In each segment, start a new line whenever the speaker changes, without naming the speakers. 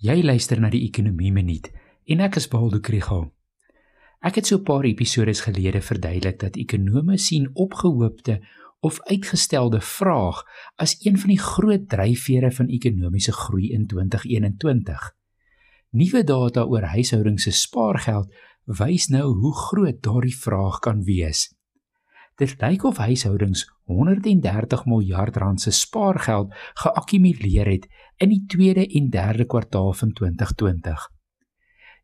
Jy luister na die Ekonomie Minuut en ek is Waldo Krugel. Ek het so 'n paar episode gelede verduidelik dat ekonome sien opgehoopte of uitgestelde vraag as een van die groot dryfvere van ekonomiese groei in 2021. Nuwe data oor huishoudings se spaargeld wys nou hoe groot daardie vraag kan wees. Dit lyk of huishoudings 130 miljard rand se spaargeld geakkumuleer het in die tweede en derde kwartaal van 2020.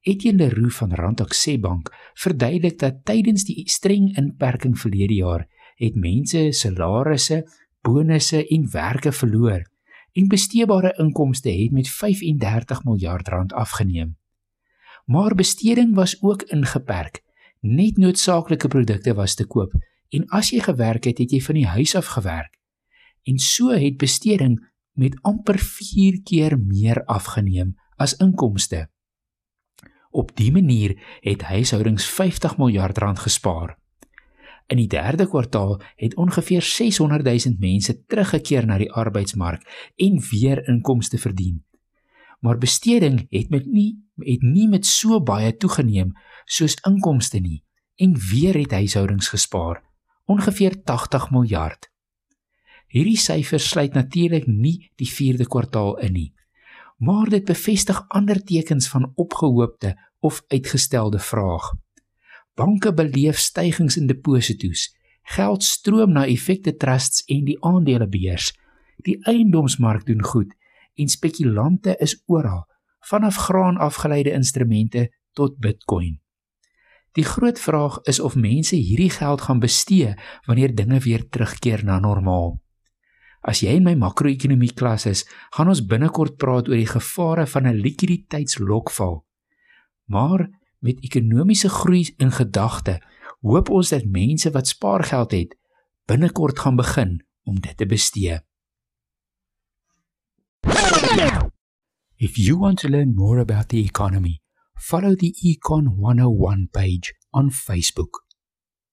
Etienne Leroux van Randstad Bank verduidelik dat tydens die streng inperking verlede jaar het mense salarisse, bonusse en werke verloor en besteedbare inkomste het met 35 miljard rand afgeneem. Maar besteding was ook ingeperk. Net noodsaaklike produkte was te koop En as jy gewerk het, het jy van die huis af gewerk. En so het besteding met amper 4 keer meer afgeneem as inkomste. Op dië manier het huishoudings 50 miljard rand gespaar. In die derde kwartaal het ongeveer 600 000 mense teruggekeer na die arbeidsmark en weer inkomste verdien. Maar besteding het met nie het nie met so baie toegeneem soos inkomste nie en weer het huishoudings gespaar ongeveer 80 miljard. Hierdie syfers sluit natuurlik nie die 4de kwartaal in nie, maar dit bevestig ander tekens van opgehoopte of uitgestelde vraag. Banke beleef stygings in deposito's, geld stroom na effekte trusts en die aandelebeurs. Die eiendomsmark doen goed en spekulante is oral, vanaf graan afgeleide instrumente tot Bitcoin. Die groot vraag is of mense hierdie geld gaan bestee wanneer dinge weer terugkeer na normaal. As jy in my makro-ekonomie klas is, gaan ons binnekort praat oor die gevare van 'n likwiditeitslokval. Maar met ekonomiese groei in gedagte, hoop ons dat mense wat spaargeld het, binnekort gaan begin om dit te bestee. If you want to learn more about the economy, follow the Econ 101 page on Facebook.